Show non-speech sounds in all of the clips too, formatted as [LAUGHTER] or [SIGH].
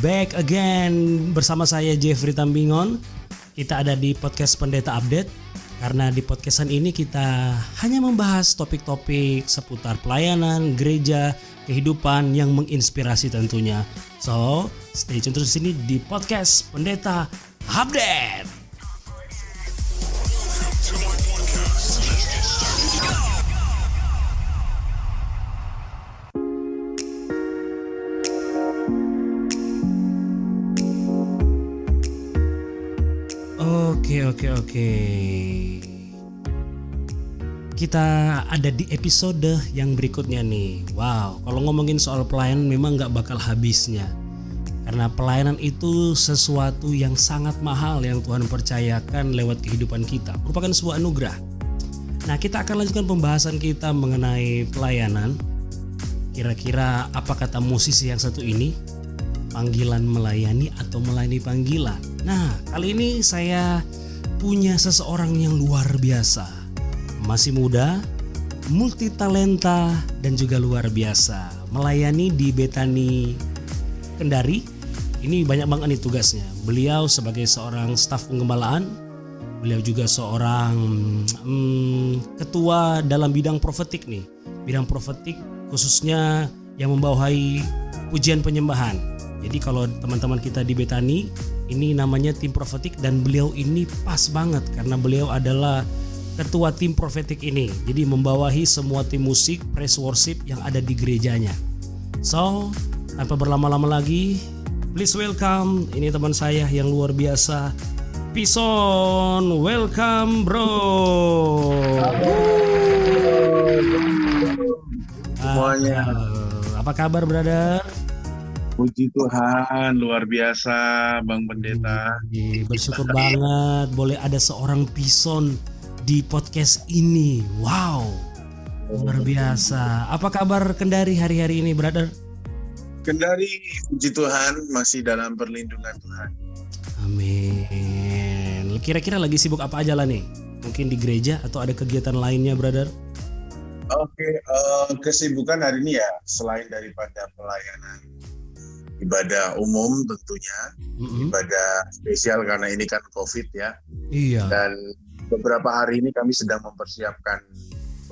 back again bersama saya Jeffrey Tambingon. Kita ada di podcast Pendeta Update karena di podcastan ini kita hanya membahas topik-topik seputar pelayanan, gereja, kehidupan yang menginspirasi tentunya. So, stay tune terus di sini di podcast Pendeta Update. Oke oke. Kita ada di episode yang berikutnya nih. Wow, kalau ngomongin soal pelayanan memang nggak bakal habisnya. Karena pelayanan itu sesuatu yang sangat mahal yang Tuhan percayakan lewat kehidupan kita. Merupakan sebuah anugerah. Nah, kita akan lanjutkan pembahasan kita mengenai pelayanan. Kira-kira apa kata musisi yang satu ini? Panggilan melayani atau melayani panggilan? Nah, kali ini saya punya seseorang yang luar biasa. Masih muda, multi talenta dan juga luar biasa. Melayani di Betani Kendari. Ini banyak banget nih tugasnya. Beliau sebagai seorang staf penggembalaan, beliau juga seorang hmm, ketua dalam bidang profetik nih. Bidang profetik khususnya yang membawahi pujian penyembahan. Jadi kalau teman-teman kita di Betani ini namanya tim profetik dan beliau ini pas banget karena beliau adalah ketua tim profetik ini. Jadi membawahi semua tim musik praise worship yang ada di gerejanya. So, tanpa berlama-lama lagi, please welcome ini teman saya yang luar biasa Pison, welcome bro. Semuanya. Apa kabar brother? Puji Tuhan, luar biasa Bang Pendeta. Iya, bersyukur banget boleh ada seorang Pison di podcast ini. Wow. Luar biasa. Apa kabar Kendari hari-hari ini, brother? Kendari, puji Tuhan, masih dalam perlindungan Tuhan. Amin. Kira-kira lagi sibuk apa aja lah nih? Mungkin di gereja atau ada kegiatan lainnya, brother? Oke, uh, kesibukan hari ini ya, selain daripada pelayanan ibadah umum tentunya, mm-hmm. ibadah spesial karena ini kan COVID ya. Iya. Dan beberapa hari ini kami sedang mempersiapkan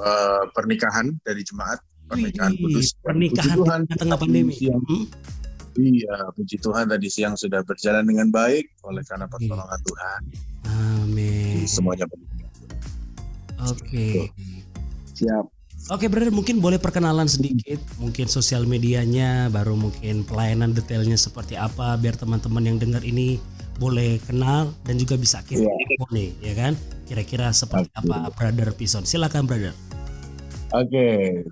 uh, pernikahan dari jemaat, pernikahan Wih, kudus. Pernikahan puji Tuhan, di tengah pandemi. Siang, hmm? Iya, puji Tuhan tadi siang sudah berjalan dengan baik oleh karena pertolongan Tuhan. Amin. Semuanya Oke. Okay. Siap. Oke, brother, mungkin boleh perkenalan sedikit, mungkin sosial medianya, baru mungkin pelayanan detailnya seperti apa, biar teman-teman yang dengar ini boleh kenal dan juga bisa kirim yeah. nih, ya kan? Kira-kira seperti okay. apa, brother Pison? Silakan, brother. Oke, okay.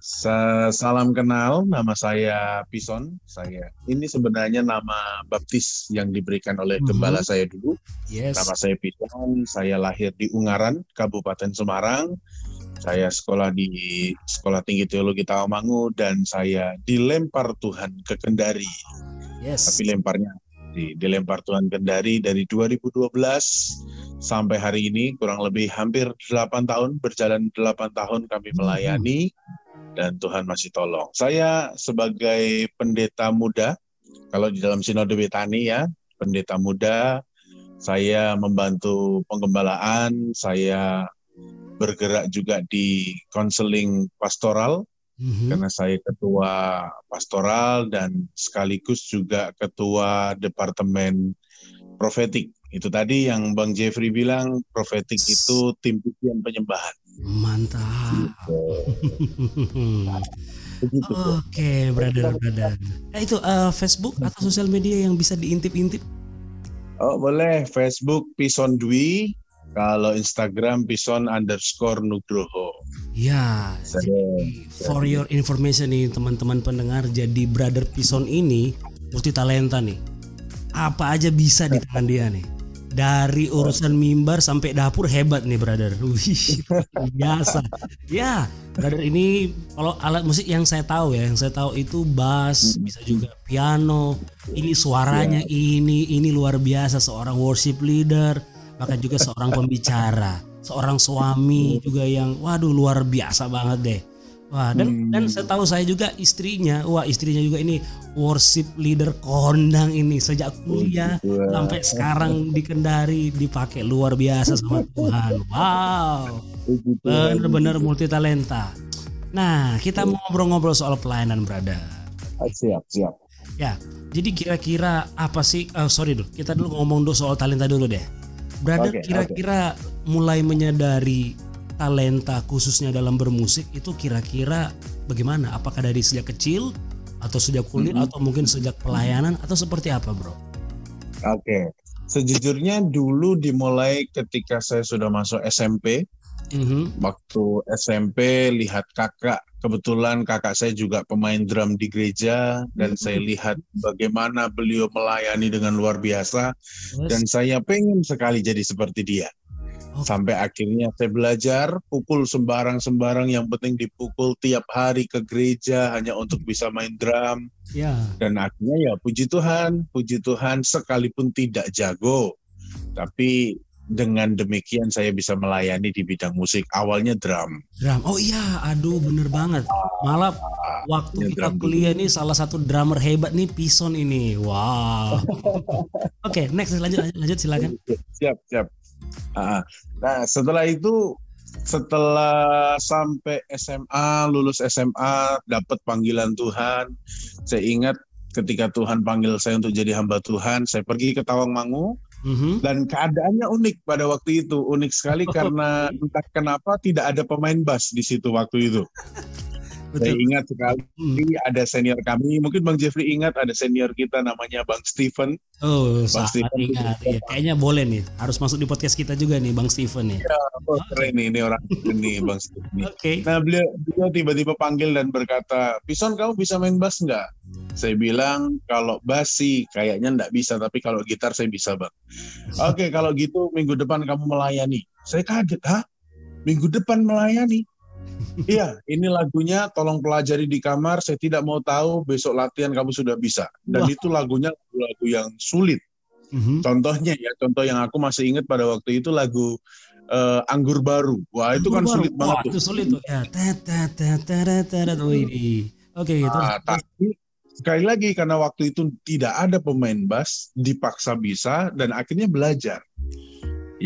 salam kenal. Nama saya Pison. Saya ini sebenarnya nama baptis yang diberikan oleh mm-hmm. gembala saya dulu. Yes. Nama saya Pison. Saya lahir di Ungaran, Kabupaten Semarang. Saya sekolah di Sekolah Tinggi Teologi Tawamangu dan saya dilempar Tuhan ke Kendari. Yes. Tapi lemparnya di dilempar Tuhan Kendari dari 2012 sampai hari ini kurang lebih hampir 8 tahun berjalan 8 tahun kami melayani dan Tuhan masih tolong. Saya sebagai pendeta muda kalau di dalam Sinode Betani ya, pendeta muda saya membantu penggembalaan, saya bergerak juga di konseling pastoral mm-hmm. karena saya ketua pastoral dan sekaligus juga ketua departemen profetik. Itu tadi yang Bang Jeffrey bilang profetik itu tim pujian penyembahan. Mantap. Gitu. [LAUGHS] Oke, okay, brother, brother. Eh, itu uh, Facebook atau sosial media yang bisa diintip-intip? Oh boleh, Facebook Pison Dwi, kalau Instagram Pison underscore Nugroho. Ya, jadi for your information nih teman-teman pendengar, jadi Brother Pison ini multi talenta nih. Apa aja bisa di tangan dia nih. Dari urusan mimbar sampai dapur hebat nih brother. Wih, biasa. Ya, brother ini kalau alat musik yang saya tahu ya, yang saya tahu itu bass, bisa juga piano. Ini suaranya ini ini luar biasa seorang worship leader bahkan juga seorang pembicara, seorang suami juga yang waduh luar biasa banget deh. Wah, dan Hmm. dan setahu saya juga istrinya, wah istrinya juga ini worship leader kondang ini sejak kuliah sampai sekarang di Kendari dipakai luar biasa sama Tuhan. Wow, benar-benar multi talenta. Nah, kita mau ngobrol-ngobrol soal pelayanan, brother. Ah, Siap, siap. Ya, jadi kira-kira apa sih? Oh, sorry dulu, kita dulu ngomong dulu soal talenta dulu deh. Brother, Oke, kira-kira mulai menyadari talenta khususnya dalam bermusik itu kira-kira bagaimana? Apakah dari sejak kecil atau sejak kuliah Mhm. atau mungkin sejak pelayanan atau seperti apa, bro? Oke. Sejujurnya dulu dimulai ketika saya sudah masuk SMP. Mhm. Waktu SMP lihat kakak, kebetulan kakak saya juga pemain drum di gereja. Dan Mhm. saya lihat bagaimana beliau melayani dengan luar biasa. Terus, dan saya pengen sekali jadi seperti dia. Oke. Sampai akhirnya saya belajar pukul sembarang-sembarang. Yang penting dipukul tiap hari ke gereja hanya untuk bisa main drum. Ya, dan akhirnya ya puji Tuhan, puji Tuhan sekalipun tidak jago. Tapi dengan demikian saya bisa melayani di bidang musik. Awalnya drum. drum. Oh iya, aduh bener banget. Malah waktu Ya, kita dulu. kuliah nih salah satu drummer hebat nih Pison ini. Wow. [LAUGHS] Oke, next lanjut lanjut, lanjut silakan. Siap, siap. Ah, Nah, setelah itu setelah sampai SMA, lulus SMA, dapat panggilan Tuhan. Saya ingat ketika Tuhan panggil saya untuk jadi hamba Tuhan, saya pergi ke Tawangmangu Mhm. dan keadaannya unik pada waktu itu. Unik sekali karena entah kenapa tidak ada pemain bass di situ waktu itu. [LAUGHS] Saya ingat sekali Hmm. ada senior kami, mungkin Bang Jeffrey ingat ada senior kita namanya Bang Stephen. Oh, Bang Steven ingat. Iya, kayaknya boleh nih. Harus masuk di podcast kita juga nih, Bang Steven nih. Oh, keren nih, ini orang ini Bang Stephen. nih. Oke. Nah beliau, beliau tiba-tiba panggil dan berkata, Pison kamu bisa main bass nggak? Saya bilang kalau bass sih kayaknya nggak bisa, tapi kalau gitar saya bisa bang. Oke kalau gitu minggu depan kamu melayani. Saya kaget, hah? Minggu depan melayani? Iya, ini lagunya tolong pelajari di kamar. Saya tidak mau tahu besok latihan kamu sudah bisa. Dan Wah. itu lagunya lagu yang sulit. Mhm. Contohnya ya, contoh yang aku masih ingat pada waktu itu lagu eh, Anggur Baru. Wah itu kan Baru. sulit banget Wah, tuh. itu sulit tuh. Ya. Oke, gitu. Nah, tapi sekali lagi karena waktu itu tidak ada pemain bass, dipaksa bisa dan akhirnya belajar.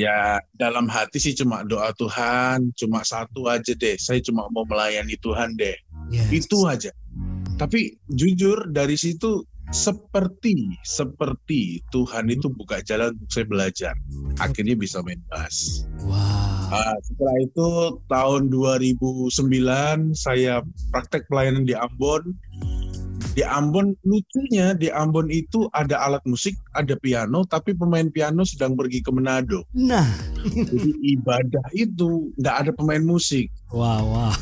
Ya dalam hati sih cuma doa Tuhan, cuma satu aja deh. Saya cuma mau melayani Tuhan deh. Yes. Itu aja. Tapi jujur dari situ seperti seperti Tuhan itu buka jalan untuk saya belajar. Akhirnya bisa main bass. Wow. Ah, setelah itu tahun 2009 saya praktek pelayanan di Ambon. Di Ambon lucunya di Ambon itu ada alat musik, ada piano, tapi pemain piano sedang pergi ke Manado. Nah, Jadi ibadah itu nggak ada pemain musik. wow, wow.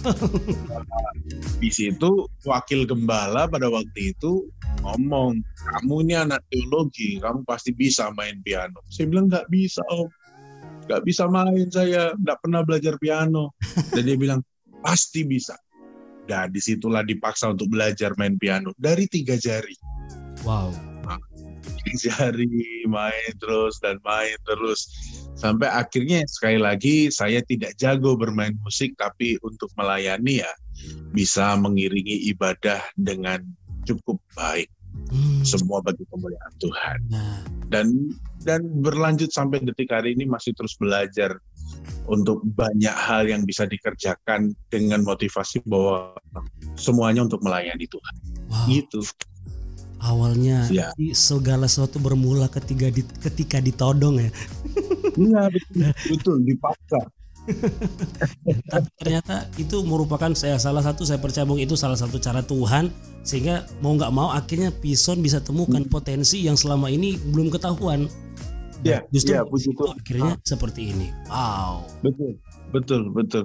Di situ wakil gembala pada waktu itu ngomong, kamu ini anak teologi, kamu pasti bisa main piano. Saya bilang nggak bisa om, nggak bisa main saya, nggak pernah belajar piano. Dan dia bilang pasti bisa. Dan di situlah dipaksa untuk belajar main piano dari tiga jari. Wow. Tiga jari main terus dan main terus sampai akhirnya sekali lagi saya tidak jago bermain musik tapi untuk melayani ya bisa mengiringi ibadah dengan cukup baik Hmm. semua bagi kemuliaan Tuhan Nah, dan dan berlanjut sampai detik hari ini masih terus belajar untuk banyak hal yang bisa dikerjakan dengan motivasi bahwa semuanya untuk melayani Tuhan wow. gitu Awalnya Ya. segala sesuatu bermula ketika di, ketika ditodong ya. iya [LAUGHS] betul betul dipaksa [LAUGHS] Tapi ternyata itu merupakan saya salah satu saya percaya bahwa itu salah satu cara Tuhan sehingga mau nggak mau akhirnya Pison bisa temukan potensi yang selama ini belum ketahuan. Iya, justru di puji Tuhan. akhirnya seperti ini. Wow. Betul, betul, betul.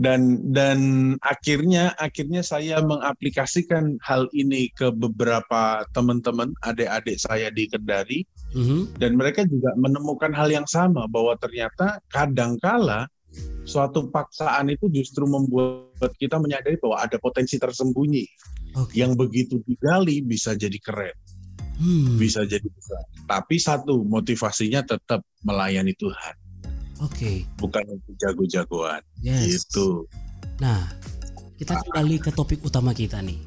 Dan dan akhirnya akhirnya saya mengaplikasikan hal ini ke beberapa teman-teman adik-adik saya di Kendari Mhm. dan mereka juga menemukan hal yang sama bahwa ternyata kadangkala suatu paksaan itu justru membuat kita menyadari bahwa ada potensi tersembunyi Oke. yang begitu digali bisa jadi keren, Hmm. bisa jadi besar. Tapi satu motivasinya tetap melayani Tuhan, Oke. bukan untuk jago-jagoan. Yes. Gitu. Nah, kita kembali ke topik utama kita nih.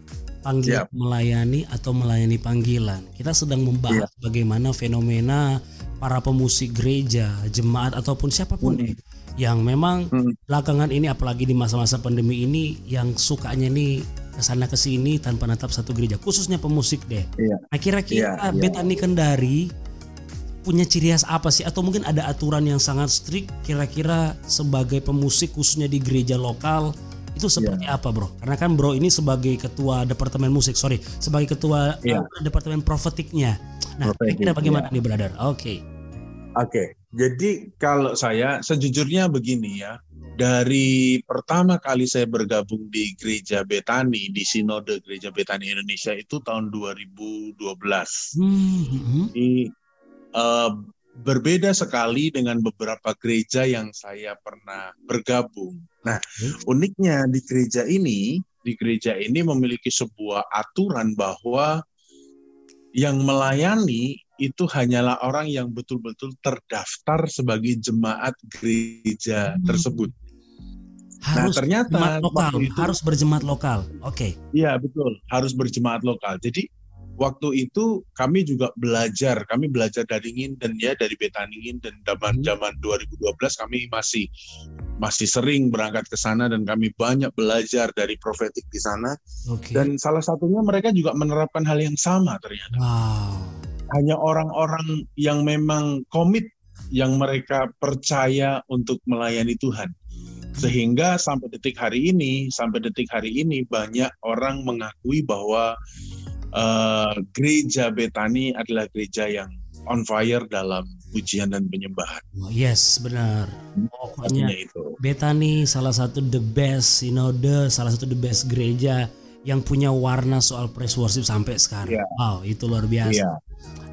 Panggilan Siap. melayani atau melayani panggilan. Kita sedang membahas bagaimana fenomena para pemusik gereja, jemaat ataupun siapa pun Hmm. deh yang memang Hmm. belakangan ini apalagi di masa-masa pandemi ini yang sukanya nih ke sana ke sini tanpa natap satu gereja khususnya pemusik deh. Iya. Nah kira-kira Iya, iya. Betani Kendari punya ciri khas apa sih atau mungkin ada aturan yang sangat strict kira-kira sebagai pemusik khususnya di gereja lokal itu seperti Iya. apa bro? Karena kan bro ini sebagai ketua departemen musik, sorry, sebagai ketua Iya. uh, departemen profetiknya. Nah, Profetik, kira-kira bagaimana iya. nih brother? Oke. Oke, jadi kalau saya sejujurnya begini ya, dari pertama kali saya bergabung di Gereja Betani di Sinode Gereja Betani Indonesia itu tahun 2012. Hmm, hmm, hmm. Ini eh, berbeda sekali dengan beberapa gereja yang saya pernah bergabung. Nah, uniknya di gereja ini, di gereja ini memiliki sebuah aturan bahwa yang melayani itu hanyalah orang yang betul-betul terdaftar sebagai jemaat gereja Hmm. tersebut. Harus ternyata jemaat lokal, itu- harus berjemaat lokal. Oke. Iya betul, harus berjemaat lokal. Jadi waktu itu kami juga belajar, kami belajar dari Nginden ya, dari Betaningin dan zaman Hmm. zaman 2012 kami masih masih sering berangkat ke sana dan kami banyak belajar dari profetik di sana. Oke. Dan salah satunya mereka juga menerapkan hal yang sama ternyata. Wow. Hanya orang-orang yang memang komit, yang mereka percaya untuk melayani Tuhan. Sehingga sampai detik hari ini, sampai detik hari ini banyak orang mengakui bahwa eh, gereja Betani adalah gereja yang on fire dalam pujian dan penyembahan. Oh, yes, benar. Pokoknya Artinya itu. Betani salah satu the best sinode, salah satu the best gereja yang punya warna soal praise worship sampai sekarang. Iya. Wow, itu luar biasa. Iya.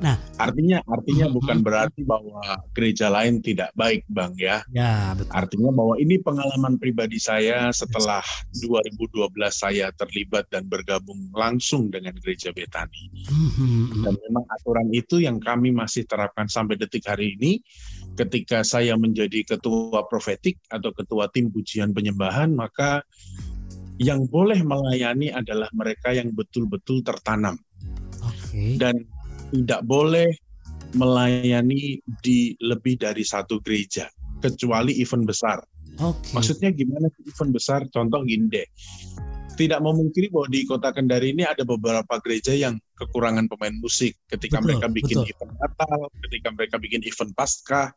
Nah. artinya artinya Mhm. bukan berarti bahwa gereja lain tidak baik, Bang ya. Ya, betul. Artinya bahwa ini pengalaman pribadi saya setelah 2012 saya terlibat dan bergabung langsung dengan gereja Betani. Mhm, Dan memang aturan itu yang kami masih terapkan sampai detik hari ini. Ketika saya menjadi ketua profetik atau ketua tim pujian penyembahan, maka yang boleh melayani adalah mereka yang betul-betul tertanam Oke. dan tidak boleh melayani di lebih dari satu gereja kecuali event besar. Oke. Maksudnya gimana sih event besar? Contoh gini deh. Tidak memungkiri bahwa di kota Kendari ini ada beberapa gereja yang kekurangan pemain musik. Ketika Betul, mereka bikin betul. event Natal, ketika mereka bikin event Paskah,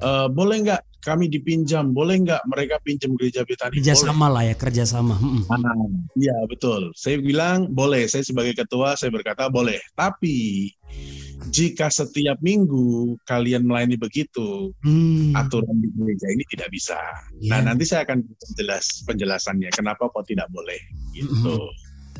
eh, boleh nggak kami dipinjam? Boleh nggak mereka pinjam gereja Betani? Boleh. kerjasama lah ya, kerjasama. Mhm. Ah, Iya betul. Saya bilang boleh. Saya sebagai ketua saya berkata boleh. Tapi jika setiap minggu kalian melayani begitu, Hmm. aturan di gereja ini tidak bisa. Ya. Nah nanti saya akan jelas penjelasannya kenapa kok tidak boleh gitu.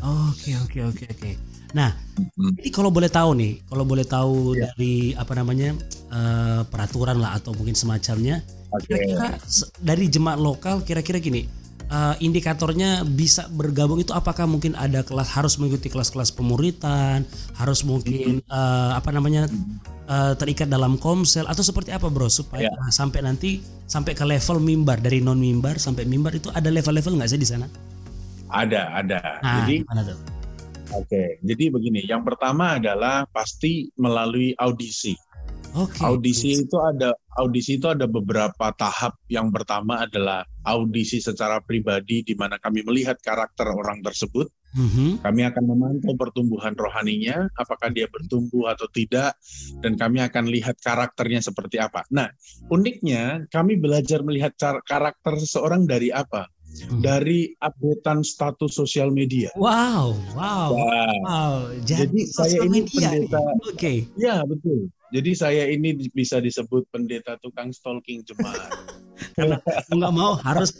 Oke, oke, oke, oke. Nah, Hmm. Jadi kalau boleh tahu nih, kalau boleh tahu Ya. dari apa namanya eh, peraturan lah atau mungkin semacamnya, kira-kira dari jemaat lokal kira-kira gini, eh, indikatornya bisa bergabung itu apakah mungkin ada kelas harus mengikuti kelas-kelas pemuritan, harus mungkin eh, apa namanya eh, terikat dalam komsel atau seperti apa bro supaya Ya. sampai nanti sampai ke level mimbar dari non mimbar sampai mimbar itu ada level-level nggak sih di sana? Ada ada. Nah, Jadi tuh? oke. Jadi begini. Yang pertama adalah pasti melalui audisi. Oke. Audisi itu ada audisi itu ada beberapa tahap. Yang pertama adalah audisi secara pribadi di mana kami melihat karakter orang tersebut. Mhm. Kami akan memantau pertumbuhan rohaninya, apakah dia bertumbuh atau tidak, dan kami akan lihat karakternya seperti apa. Nah, uniknya kami belajar melihat karakter seseorang dari apa? Hmm. Dari updatean status sosial media. Wow, wow, Wah, wow. Jadi, Jadi saya sosial ini media pendeta- Oke. ya betul. Jadi saya ini bisa disebut pendeta tukang stalking jemaat. [LAUGHS] Karena nggak mau harus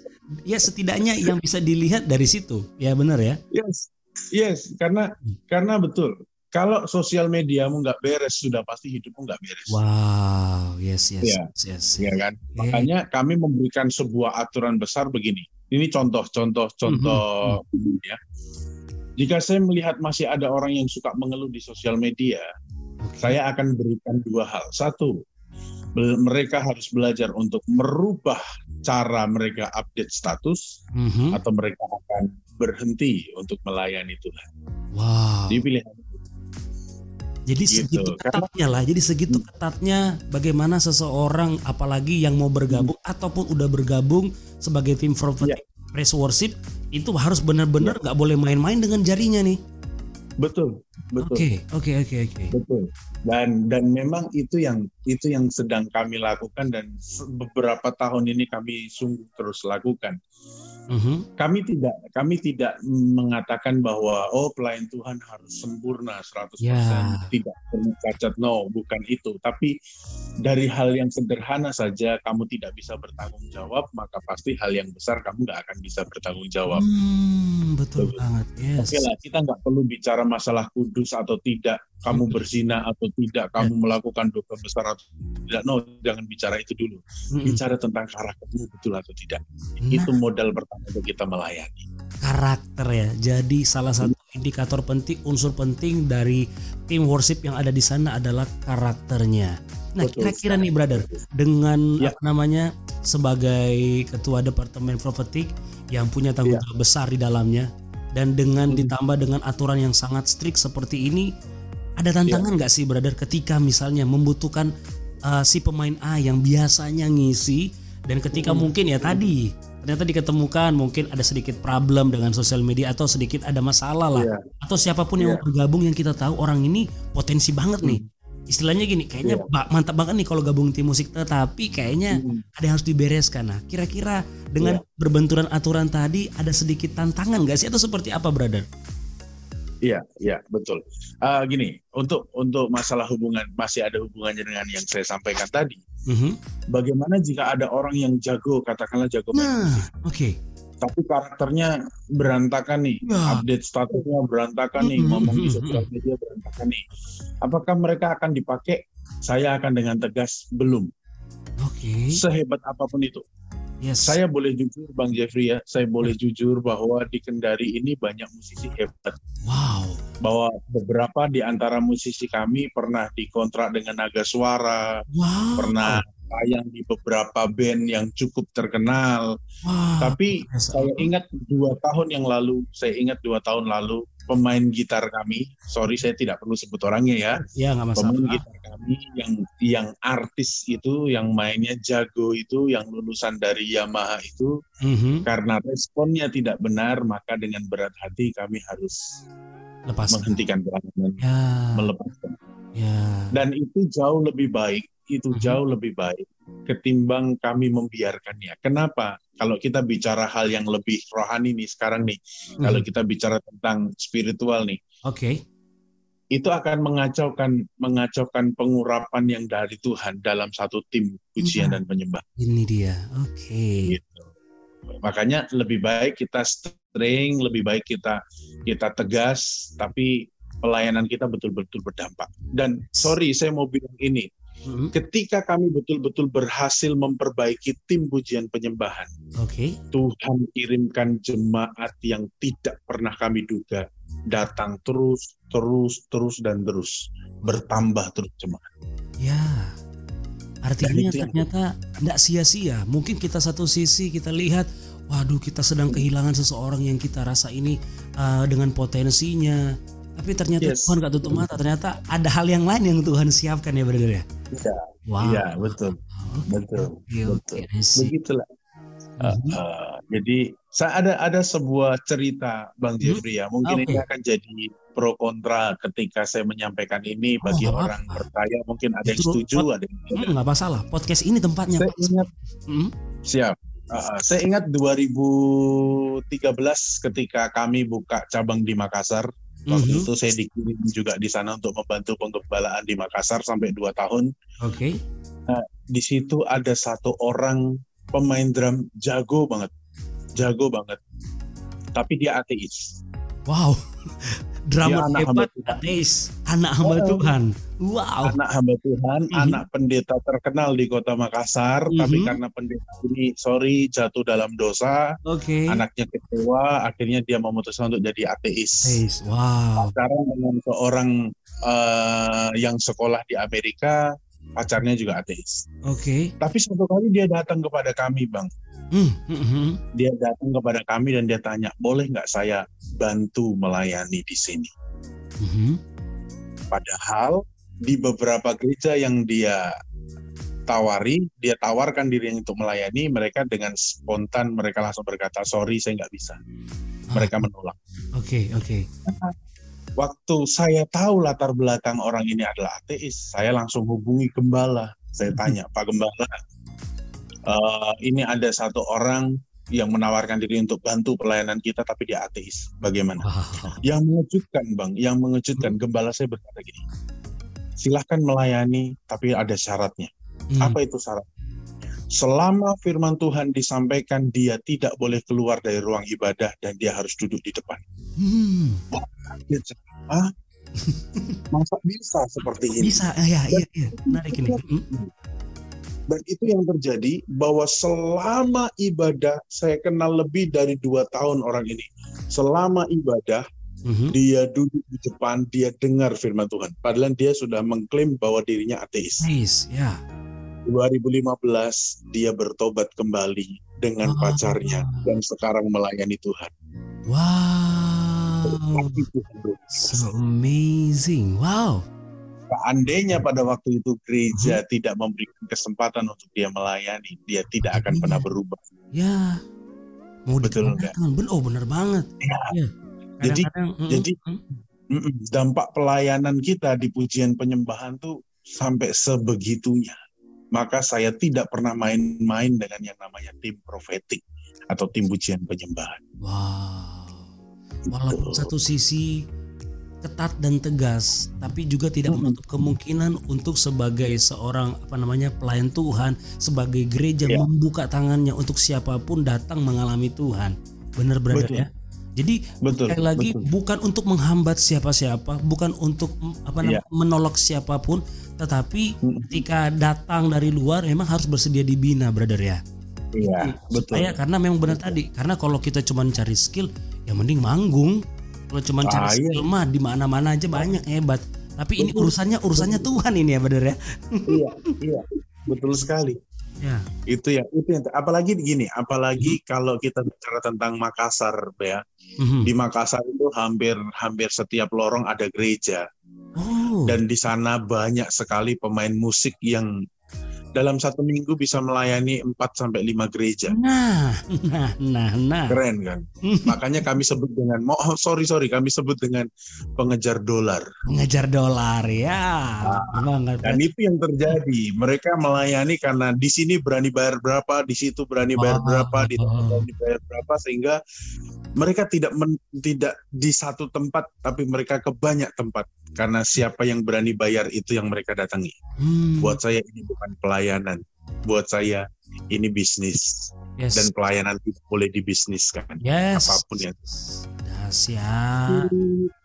ya setidaknya yang bisa dilihat dari situ. Ya benar ya. yes, yes, karena karena betul. Kalau sosial mediamu nggak beres, sudah pasti hidupmu nggak beres. Wow, yes yes Iya. yes. yes. ya kan? Oke. Makanya kami memberikan sebuah aturan besar begini. Ini contoh, contoh, contoh ya. Jika saya melihat masih ada orang yang suka mengeluh di sosial media. Saya akan berikan dua hal. Satu, mereka harus belajar untuk merubah cara mereka update status Mhm. atau mereka akan berhenti untuk melayani Tuhan. Wow. Jadi pilihan Jadi Gitu, segitu ketatnya lah. Jadi segitu ketatnya bagaimana seseorang apalagi yang mau bergabung Hmm. ataupun udah bergabung sebagai tim prophetic Iya. praise worship itu harus benar-benar nggak boleh main-main dengan jarinya nih. Betul, betul. Oke, oke, oke, oke. Betul. Dan dan memang itu yang itu yang sedang kami lakukan dan beberapa tahun ini kami sungguh terus lakukan. Mhm. Kami tidak kami tidak mengatakan bahwa oh pelayan Tuhan harus sempurna 100%, Ya. tidak pernah cacat. No, bukan itu. Tapi dari hal yang sederhana saja kamu tidak bisa bertanggung jawab, maka pasti hal yang besar kamu nggak akan bisa bertanggung jawab. Hmm, betul Betul. banget. Yes. Oke lah, kita nggak perlu bicara masalah kudus atau tidak, kamu berzina atau tidak, kamu melakukan dosa besar atau tidak. No, jangan bicara itu dulu. Mm-mm. Bicara tentang karaktermu betul atau tidak. Nah, Itu modal pertama untuk kita melayani. karakter ya. Jadi salah satu indikator penting, unsur penting dari tim worship yang ada di sana adalah karakternya. Nah, kira-kira nih brother, dengan Ya. apa namanya sebagai ketua departemen prophetic yang punya tanggung Ya. jawab besar di dalamnya dan dengan Hmm. ditambah dengan aturan yang sangat strict seperti ini, ada tantangan nggak sih brother ketika misalnya membutuhkan uh, si pemain A yang biasanya ngisi dan ketika Hmm. mungkin ya tadi ternyata diketemukan mungkin ada sedikit problem dengan sosial media atau sedikit ada masalah lah Iya. atau siapa pun yang Iya. bergabung yang kita tahu orang ini potensi banget nih istilahnya gini kayaknya Iya. ba- mantap banget nih kalau gabung tim musik tetapi kayaknya Hmm. ada yang harus dibereskan nah kira-kira dengan Iya. berbenturan aturan tadi ada sedikit tantangan gak sih atau seperti apa brother Iya, iya, betul. Ah, gini, untuk untuk masalah hubungan masih ada hubungannya dengan yang saya sampaikan tadi. Mhm. Bagaimana jika ada orang yang jago, katakanlah jago main nah musik, oke tapi karakternya berantakan nih, Ya. update statusnya berantakan nih, Mhm, ngomong di mhm, sosial media berantakan nih. Apakah mereka akan dipakai? Saya akan dengan tegas belum. oke Sehebat apa pun itu. Yes. Saya boleh jujur, Bang Jeffrey ya, saya boleh jujur bahwa di Kendari ini banyak musisi hebat. wow. Bahwa beberapa di antara musisi kami pernah dikontrak dengan Naga Suara, wow. pernah tayang di beberapa band yang cukup terkenal. wow. Tapi saya ingat dua tahun yang lalu, saya ingat dua tahun lalu pemain gitar kami, sorry saya tidak perlu sebut orangnya ya, ya nggak masalah. Pemain gitar kami yang yang artis itu, yang mainnya jago itu, yang lulusan dari Yamaha itu, Mhm. karena responnya tidak benar, maka dengan berat hati kami harus lepas menghentikan pelayanan, ya melepaskan. ya Dan itu jauh lebih baik, itu Mhm. jauh lebih baik ketimbang kami membiarkannya. Kenapa? Kalau kita bicara hal yang lebih rohani nih sekarang nih, kalau Mhm. kita bicara tentang spiritual nih, oke itu akan mengacaukan mengacaukan pengurapan yang dari Tuhan dalam satu tim pujian Iya. dan penyembah. ini dia oke Gitu. Makanya lebih baik kita string, lebih baik kita kita tegas, tapi pelayanan kita betul-betul berdampak. Dan sorry, saya mau bilang ini, Mhm. ketika kami betul-betul berhasil memperbaiki tim pujian penyembahan, oke Tuhan kirimkan jemaat yang tidak pernah kami duga datang terus, terus, terus dan terus bertambah terus jemaat. Ya, artinya ternyata tidak sia-sia. Mungkin kita satu sisi kita lihat, waduh kita sedang kehilangan seseorang yang kita rasa ini uh, dengan potensinya. Tapi ternyata Yes. Tuhan gak tutup mata. Ternyata ada hal yang lain yang Tuhan siapkan ya brother ya. Iya, Wow. iya betul, betul, oke, betul. See. Begitulah. Uh, uh, jadi saya ada ada sebuah cerita Bang Mhm. Jeffrey ya. Mungkin Oke. ini akan jadi pro kontra ketika saya menyampaikan ini Oh, bagi nggak orang apa-apa. percaya. Mungkin ada yang setuju, ada yang Hmm, tidak. nggak masalah. Podcast ini tempatnya. Saya ingat Hmm, Siap. Uh, saya ingat 2013 ketika kami buka cabang di Makassar. Waktu mhm, itu saya dikirim juga di sana untuk membantu penggembalaan di Makassar sampai 2 tahun. Oke. Di situ ada satu orang pemain drum jago banget. Jago banget. Tapi dia ateis. Wow. Drama Dia anak hamba hebat, Tuhan. ateis, anak hamba Oh. Tuhan. Wow. Anak hamba Tuhan, Mhm. anak pendeta terkenal di kota Makassar, tapi Mhm. karena pendeta ini sorry jatuh dalam dosa, Oke. anaknya kecewa, akhirnya dia memutuskan untuk jadi ateis. Ateis. Wow. pacaran dengan seorang eh, yang sekolah di Amerika, pacarnya juga ateis. Oke. Tapi suatu kali dia datang kepada kami, Bang. Hmm, hmm, hmm. Dia datang kepada kami dan dia tanya, boleh nggak saya bantu melayani di sini? Mhm. Padahal di beberapa gereja yang dia tawari, dia tawarkan diri untuk melayani, mereka dengan spontan mereka langsung berkata, sorry saya nggak bisa. Mereka menolak. Oke, oke. Waktu saya tahu latar belakang orang ini adalah ateis, saya langsung hubungi gembala. Saya tanya, Pak Gembala, eh, ini ada satu orang yang menawarkan diri untuk bantu pelayanan kita, tapi dia ateis. Bagaimana? Yang mengejutkan, Bang, yang mengejutkan, gembala saya berkata gini, silahkan melayani, tapi ada syaratnya. Hmm. Apa itu syarat? Selama firman Tuhan disampaikan, dia tidak boleh keluar dari ruang ibadah dan dia harus duduk di depan. Hmm. Hah? [LAUGHS] Masa bisa seperti ini? Bisa, ya, iya, iya. Menarik ini. Dan itu yang terjadi bahwa selama ibadah, saya kenal lebih dari dua tahun orang ini. Selama ibadah, Mhm. dia duduk di depan, dia dengar firman Tuhan. Padahal dia sudah mengklaim bahwa dirinya ateis. Nice, ya. 2015 dia bertobat kembali dengan Ah. pacarnya dan sekarang melayani Tuhan. Wow. So amazing. Wow. Seandainya pada waktu itu Hmm. gereja tidak memberikan kesempatan untuk dia melayani, dia tidak akan Iya. pernah berubah. Ya. Mau Betul dikemanakan? Ben, oh benar banget. Ya. Iya. Jadi- Kadang-kadang, mm, jadi- mm. Dampak pelayanan kita di pujian penyembahan tuh sampai sebegitunya. Maka saya tidak pernah main-main dengan yang namanya tim profetik atau tim pujian penyembahan. Wow. Walaupun satu sisi ketat dan tegas, tapi juga tidak menutup kemungkinan untuk sebagai seorang apa namanya pelayan Tuhan, sebagai gereja Ya. membuka tangannya untuk siapa pun datang mengalami Tuhan. Benar brother Betul. ya. Jadi Betul. sekali lagi betul. bukan untuk menghambat siapa-siapa, bukan untuk apa namanya menolak siapa pun, tetapi ketika datang dari luar memang harus bersedia dibina brother ya. Iya, betul. Supaya karena memang benar tadi, karena kalau kita cuma cari skill, ya mending manggung. Kalau cuma cari Ah, iya. skill mah di mana-mana aja banyak hebat. Tapi ini urusannya urusannya Tuhan ini ya benar ya. iya, iya, betul sekali. Ya. Itu ya, itu yang apalagi gini, apalagi kalau kita bicara tentang Makassar, ya. Mhm. Di Makassar itu hampir hampir setiap lorong ada gereja Oh. dan di sana banyak sekali pemain musik yang dalam satu minggu bisa melayani 4 sampai 5 gereja. Nah, nah, nah, nah. Keren kan? [LAUGHS] Makanya kami sebut dengan oh, sorry sorry kami sebut dengan pengejar dolar. Mengejar dolar ya. Banget. Dan itu yang terjadi. Mereka melayani karena di sini berani bayar berapa, di situ berani bayar Oh. berapa, di sana berani bayar berapa sehingga mereka tidak men- tidak di satu tempat tapi mereka ke banyak tempat karena siapa yang berani bayar itu yang mereka datangi. Hmm, Buat saya ini bukan pelayanan. Buat saya ini bisnis yes. dan pelayanan tidak boleh dibisniskan. yes. apa pun yang- Dahsyat.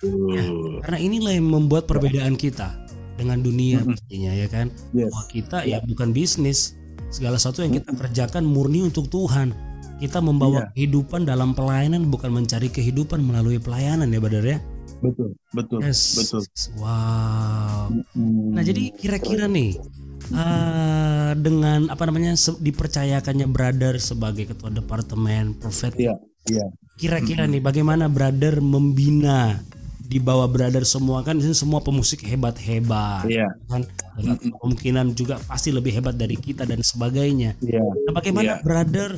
Tuh. Karena inilah yang membuat perbedaan kita dengan dunia Mm-mm. pastinya ya kan. Yes. Bahwa kita ya bukan bisnis. Segala sesuatu yang kita kerjakan murni untuk Tuhan. Kita membawa kehidupan dalam pelayanan bukan mencari kehidupan melalui pelayanan ya Badar ya. Betul, betul, Yes. betul. Wow. Nah jadi kira-kira nih eh, dengan apa namanya dipercayakannya Brother sebagai ketua departemen profet. Iya, iya. Kira-kira nih bagaimana Brother membina di bawah Brother semua kan di sini semua pemusik hebat-hebat Iya, kan kemungkinan juga pasti lebih hebat dari kita dan sebagainya. iya. Nah, bagaimana Iya. Brother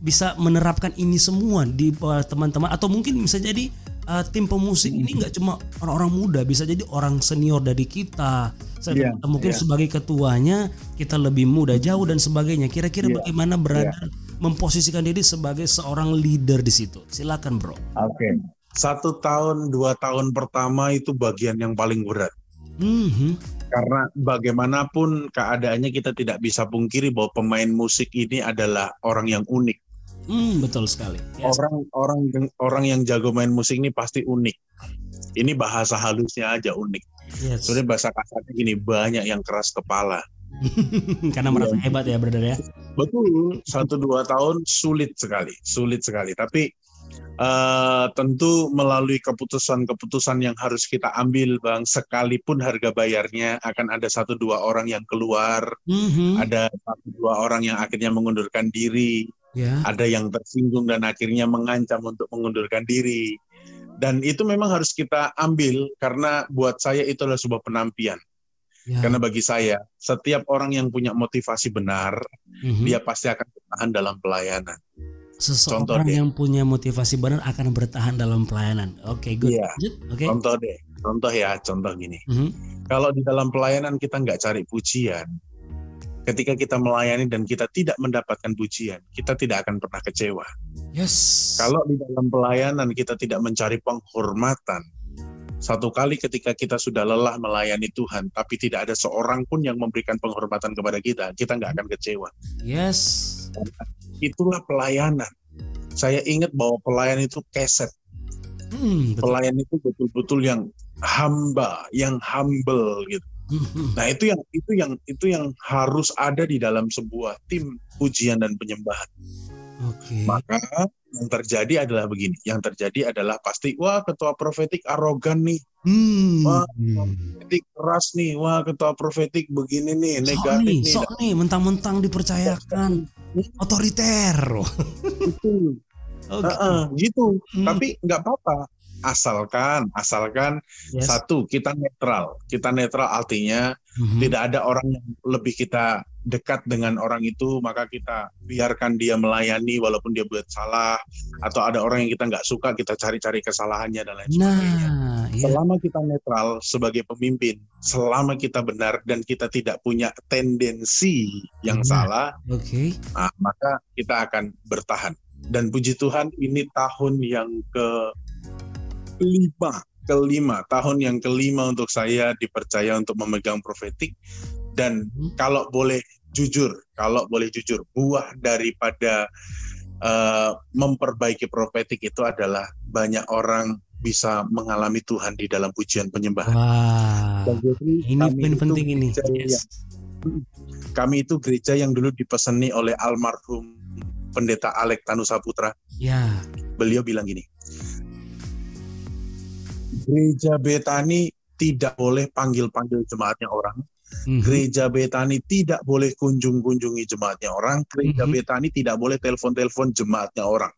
bisa menerapkan ini semua di bawah teman-teman atau mungkin bisa jadi uh, tim pemusik ini nggak cuma orang-orang muda, bisa jadi orang senior dari kita. Saya Iya, mungkin iya. sebagai ketuanya kita lebih muda jauh dan sebagainya. Kira-kira Iya, bagaimana Brother memposisikan diri sebagai seorang leader di situ? Silakan, Bro. Oke. Satu tahun, dua tahun pertama itu bagian yang paling berat. Mhm. Karena bagaimanapun keadaannya kita tidak bisa pungkiri bahwa pemain musik ini adalah orang yang unik. Hmm, betul sekali. Yes. Orang orang orang yang jago main musik ini pasti unik. Ini bahasa halusnya aja unik. Yes. Sebenarnya bahasa kasarnya gini banyak yang keras kepala. [LAUGHS] Karena merasa hebat ya, Brother ya. Betul, satu dua tahun sulit sekali, sulit sekali. Tapi eh, tentu melalui keputusan-keputusan yang harus kita ambil, bang, sekalipun harga bayarnya akan ada satu dua orang yang keluar, Mhm. ada satu dua orang yang akhirnya mengundurkan diri. Ya. Ada yang tersinggung dan akhirnya mengancam untuk mengundurkan diri. Dan itu memang harus kita ambil karena buat saya itu adalah sebuah penampian. Ya. Karena bagi saya, setiap orang yang punya motivasi benar, Mhm. dia pasti akan bertahan dalam pelayanan. Seseorang contoh deh. yang punya motivasi benar akan bertahan dalam pelayanan. Oke, good. Iya. Lanjut. Oke. Contoh deh, contoh ya, contoh gini. Mhm. Kalau di dalam pelayanan kita nggak cari pujian, ketika kita melayani dan kita tidak mendapatkan pujian, kita tidak akan pernah kecewa. Yes. Kalau di dalam pelayanan kita tidak mencari penghormatan, satu kali ketika kita sudah lelah melayani Tuhan, tapi tidak ada seorang pun yang memberikan penghormatan kepada kita, kita nggak akan kecewa. Yes. Itulah pelayanan. Saya ingat bahwa pelayan itu keset. Hmm, betul. Pelayan itu betul-betul yang hamba, yang humble gitu. Mhm. Nah itu yang itu yang itu yang harus ada di dalam sebuah tim pujian dan penyembahan. Oke. Maka yang terjadi adalah begini. Yang terjadi adalah pasti wah ketua profetik arogan nih, Hmm. Wah, profetik keras nih, wah ketua profetik begini nih, Sok negatif nih, sok nih, mentang-mentang dipercayakan [LAUGHS] otoriter. Itu, Oke. Heeh, gitu. Hmm. Tapi nggak apa-apa. Asalkan, asalkan Yes. satu kita netral. Kita netral artinya Mhm. tidak ada orang yang lebih kita dekat dengan orang itu maka kita biarkan dia melayani walaupun dia buat salah atau ada orang yang kita nggak suka kita cari-cari kesalahannya dan lain sebagainya. Nah, ya. Selama kita netral sebagai pemimpin, selama kita benar dan kita tidak punya tendensi yang salah, Oke. nah, maka kita akan bertahan. Dan puji Tuhan ini tahun yang ke lima, kelima, tahun yang kelima untuk saya dipercaya untuk memegang profetik. Dan Hmm. kalau boleh jujur, kalau boleh jujur, buah daripada eh, memperbaiki profetik itu adalah banyak orang bisa mengalami Tuhan di dalam pujian penyembahan. Wah. Jadi Ini poin penting ini. Yes. yang- kami itu gereja yang dulu dipeseni oleh almarhum pendeta Alek Tanusa Putra. Ya. Beliau bilang gini, gereja Betani tidak boleh panggil-panggil jemaatnya orang. Mhm. Gereja Betani tidak boleh kunjung-kunjungi jemaatnya orang. Gereja Mhm. Betani tidak boleh telepon-telepon jemaatnya orang.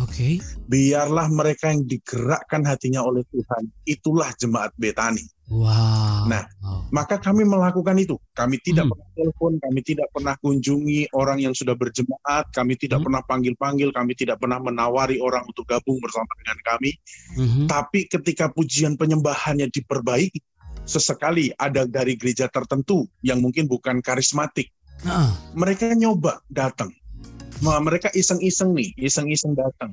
Oke. Biarlah mereka yang digerakkan hatinya oleh Tuhan. Itulah jemaat Betani. Wow. Nah, Wow. Maka kami melakukan itu. Kami tidak Hmm. pernah telepon, kami tidak pernah kunjungi orang yang sudah berjemaat, kami tidak Hmm. pernah panggil-panggil, kami tidak pernah menawari orang untuk gabung bersama dengan kami. Mhm. Tapi ketika pujian penyembahannya diperbaiki, sesekali ada dari gereja tertentu yang mungkin bukan karismatik, Nah, mereka nyoba datang. Mereka iseng-iseng nih, iseng-iseng datang.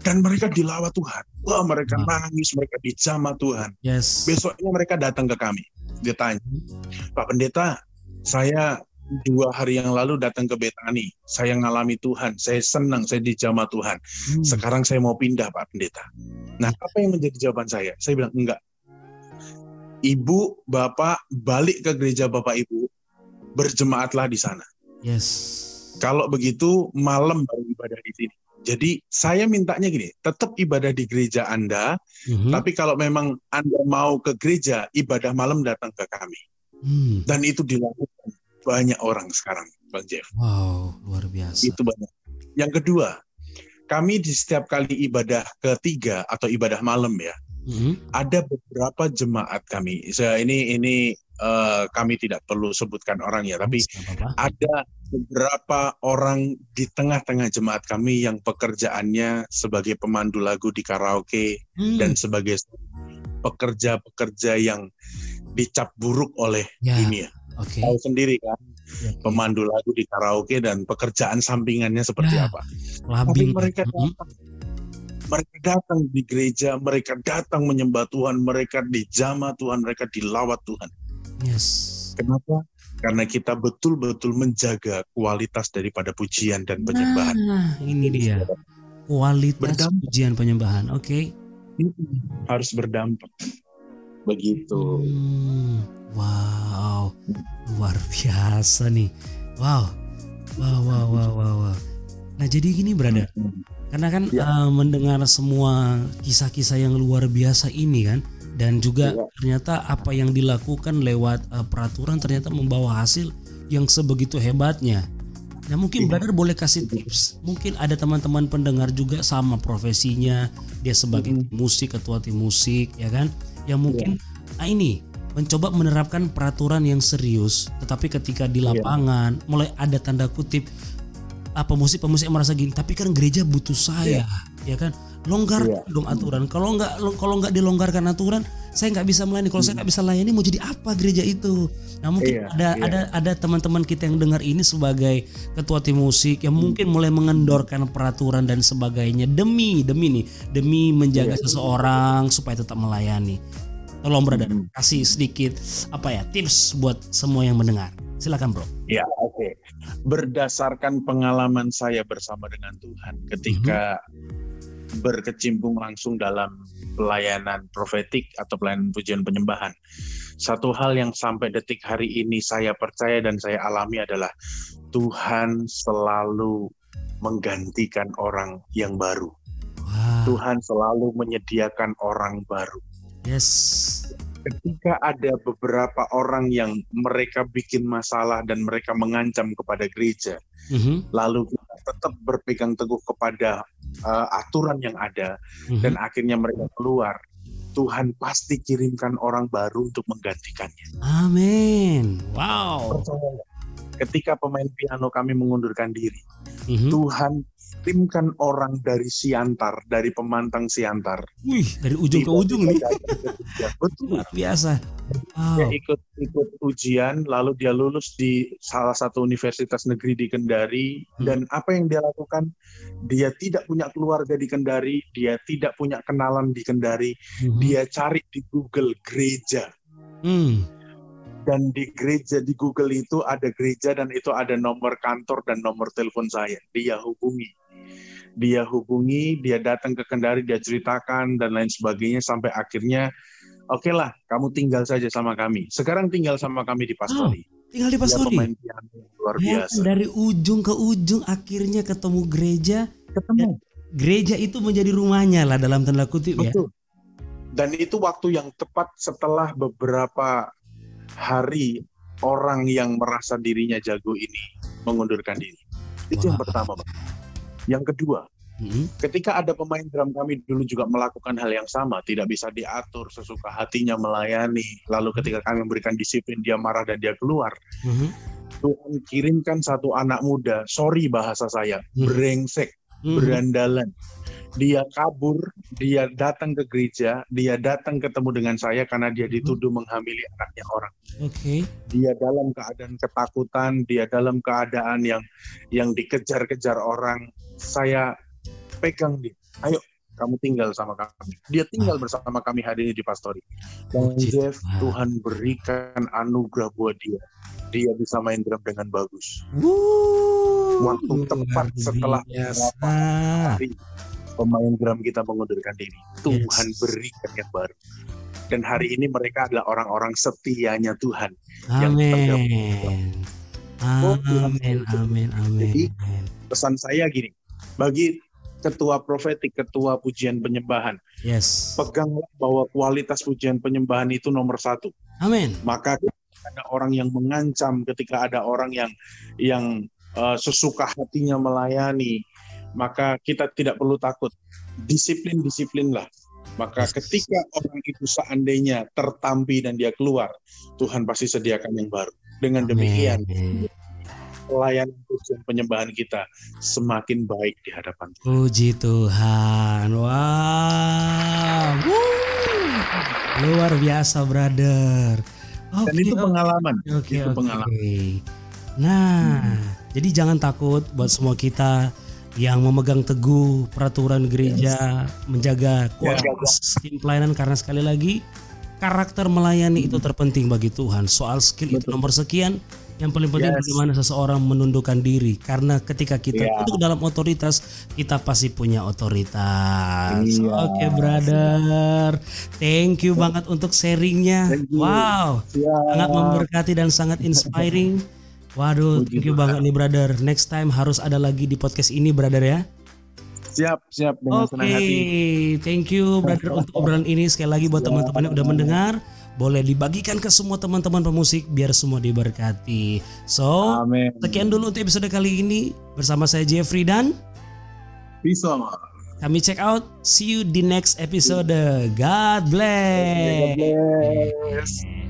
Dan mereka dilawat Tuhan. Wah, mereka Wah. nangis, mereka dijamah Tuhan. yes. Besoknya mereka datang ke kami. Dia tanya, Pak Pendeta, saya dua hari yang lalu datang ke Betani. Saya ngalami Tuhan, saya senang, saya dijamah Tuhan. Hmm. Sekarang saya mau pindah Pak Pendeta. Nah, apa yang menjadi jawaban saya? Saya bilang, enggak. Ibu, Bapak, balik ke gereja Bapak Ibu, berjemaatlah di sana. Yes. Kalau begitu, malam baru ibadah di sini. Jadi saya mintanya gini, tetap ibadah di gereja Anda, Mhm. tapi kalau memang Anda mau ke gereja, ibadah malam datang ke kami. Hmm. Dan itu dilakukan banyak orang sekarang, Bang Jeff. Wow, luar biasa. Itu banyak. Yang kedua, kami di setiap kali ibadah ketiga atau ibadah malam ya, Mhm. ada beberapa jemaat kami. Saya ini ini eh, kami tidak perlu sebutkan orang ya, tapi ada beberapa orang di tengah-tengah jemaat kami yang pekerjaannya sebagai pemandu lagu di karaoke Hmm. dan sebagai pekerja-pekerja yang dicap buruk oleh Ya, dunia. oke. Tahu sendiri kan, Ya, pemandu lagu di karaoke dan pekerjaan sampingannya seperti Ya. apa. Labing. Tapi mereka Mhm. datang. Mereka datang di gereja, mereka datang menyembah Tuhan, mereka dijamah Tuhan, mereka dilawat Tuhan. Yes. Kenapa? Karena kita betul-betul menjaga kualitas daripada pujian dan penyembahan. Nah, ini dia. Kualitas Berdampak. pujian penyembahan. Oke. Harus berdampak. Begitu. Hmm, wow, luar biasa nih. Wow, wow, wow, wow, wow. wow. Nah jadi gini brother, karena kan Ya. eh, mendengar semua kisah-kisah yang luar biasa ini kan, dan juga Ya. ternyata apa yang dilakukan lewat eh, peraturan ternyata membawa hasil yang sebegitu hebatnya. Nah mungkin brother boleh kasih tips. Mungkin ada teman-teman pendengar juga sama profesinya, dia sebagai Mhm. musik ketua tim musik, ya kan? Yang mungkin Iya. ah ini mencoba menerapkan peraturan yang serius, tetapi ketika di Iya. lapangan mulai ada tanda kutip apa pemusik-pemusik yang merasa gini, tapi kan gereja butuh saya, ya kan? Longgar Iya. dong aturan. Kalau nggak kalau nggak dilonggarkan aturan, saya nggak bisa melayani. Kalau saya nggak bisa layani, mau jadi apa gereja itu? Nah mungkin Iya, ada iya. ada ada teman-teman kita yang dengar ini sebagai ketua tim musik yang mungkin mulai mengendorkan peraturan dan sebagainya demi demi nih demi menjaga Iya. seseorang supaya tetap melayani. Tolong brother Mhm. kasih sedikit apa ya tips buat semua yang mendengar. Silakan bro. Ya, oke. Berdasarkan pengalaman saya bersama dengan Tuhan ketika berkecimpung langsung dalam pelayanan profetik atau pelayanan pujian penyembahan. Satu hal yang sampai detik hari ini saya percaya dan saya alami adalah Tuhan selalu menggantikan orang yang baru. Wah, Tuhan selalu menyediakan orang baru. yes. ketika ada beberapa orang yang mereka bikin masalah dan mereka mengancam kepada gereja, Mhm, lalu tetap berpegang teguh kepada uh, aturan yang ada mhm. dan akhirnya mereka keluar, Tuhan pasti kirimkan orang baru untuk menggantikannya. Amin. Wow. Percaya? Ketika pemain piano kami mengundurkan diri, Mhm. Tuhan kirimkan orang dari Siantar, dari pemantang Siantar. Wih, dari ujung ke ujung nih. Betul. Luar biasa. dia Wow. ikut ikut ujian lalu dia lulus di salah satu universitas negeri di Kendari Hmm. dan apa yang dia lakukan dia tidak punya keluarga di Kendari dia tidak punya kenalan di Kendari Mhm. dia cari di Google gereja Hmm. dan di gereja di Google itu ada gereja dan itu ada nomor kantor dan nomor telepon saya dia hubungi dia hubungi dia datang ke Kendari dia ceritakan dan lain sebagainya sampai akhirnya oke lah kamu tinggal saja sama kami sekarang tinggal sama kami di Pastori Tinggal di Dia Pastori. pemain piano yang luar Bayangkan biasa. dari ujung ke ujung akhirnya ketemu gereja. Ketemu. Gereja itu menjadi rumahnya lah dalam tanda kutip ya. Betul. Dan itu waktu yang tepat setelah beberapa hari orang yang merasa dirinya jago ini mengundurkan diri. Itu yang Wah. pertama, Bang. Yang kedua, Mhm. ketika ada pemain drum kami dulu juga melakukan hal yang sama, tidak bisa diatur sesuka hatinya melayani. Lalu ketika kami memberikan disiplin, dia marah dan dia keluar. Mhm. Tuhan kirimkan satu anak muda, sorry bahasa saya, Hmm. brengsek, Mhm. berandalan. Dia kabur, dia datang ke gereja, dia datang ketemu dengan saya karena dia dituduh menghamili anaknya orang. Oke. Dia dalam keadaan ketakutan, dia dalam keadaan yang yang dikejar-kejar orang. Saya pegang dia, ayo kamu tinggal sama kami. Dia tinggal bersama kami hari ini di Pastori. Dan Puji Jeff, Tuhan. Tuhan berikan anugerah buat dia. Dia bisa main drum dengan bagus. Wuh, Waktu tepat setelah biasa. hari pemain drum kita mengundurkan diri. Tuhan Yes. berikan yang baru. Dan hari ini mereka adalah orang-orang setianya Tuhan. yang Amin. Oh, Tuhan Amin, amin, amin. Jadi, Pesan saya gini, bagi ketua profetik, ketua pujian penyembahan, Yes. peganglah bahwa kualitas pujian penyembahan itu nomor satu. Amin. Maka ada orang yang mengancam, ketika ada orang yang yang uh, sesuka hatinya melayani, maka kita tidak perlu takut. Disiplin-disiplinlah. Maka ketika orang itu seandainya tertampi dan dia keluar, Tuhan pasti sediakan yang baru. Dengan demikian, pelayanan pujian penyembahan kita semakin baik di hadapan Tuhan. Puji Tuhan. Wow. Luar biasa, brother. Oke, Dan itu pengalaman. Oke, itu pengalaman. Nah, jadi jangan takut buat semua kita yang memegang teguh peraturan gereja, menjaga kualitas tim pelayanan karena sekali lagi karakter melayani itu terpenting bagi Tuhan. Soal skill itu Betul. nomor sekian, yang paling penting Yes. bagaimana seseorang menundukkan diri karena ketika kita Iya. tunduk dalam otoritas, kita pasti punya otoritas. Iya. Oke, brother. Thank you banget untuk sharingnya. Wow sangat Siap. memberkati dan sangat inspiring. Waduh, thank you banget nih brother. Next time harus ada lagi di podcast ini brother ya. Siap, siap dengan okay. senang thank you brother untuk obrolan ini sekali lagi buat teman-teman yang udah mendengar boleh dibagikan ke semua teman-teman pemusik biar semua diberkati. So, Amen. sekian dulu untuk episode kali ini bersama saya Jeffrey dan Pisong. Kami check out. See you di next episode. God bless. God bless.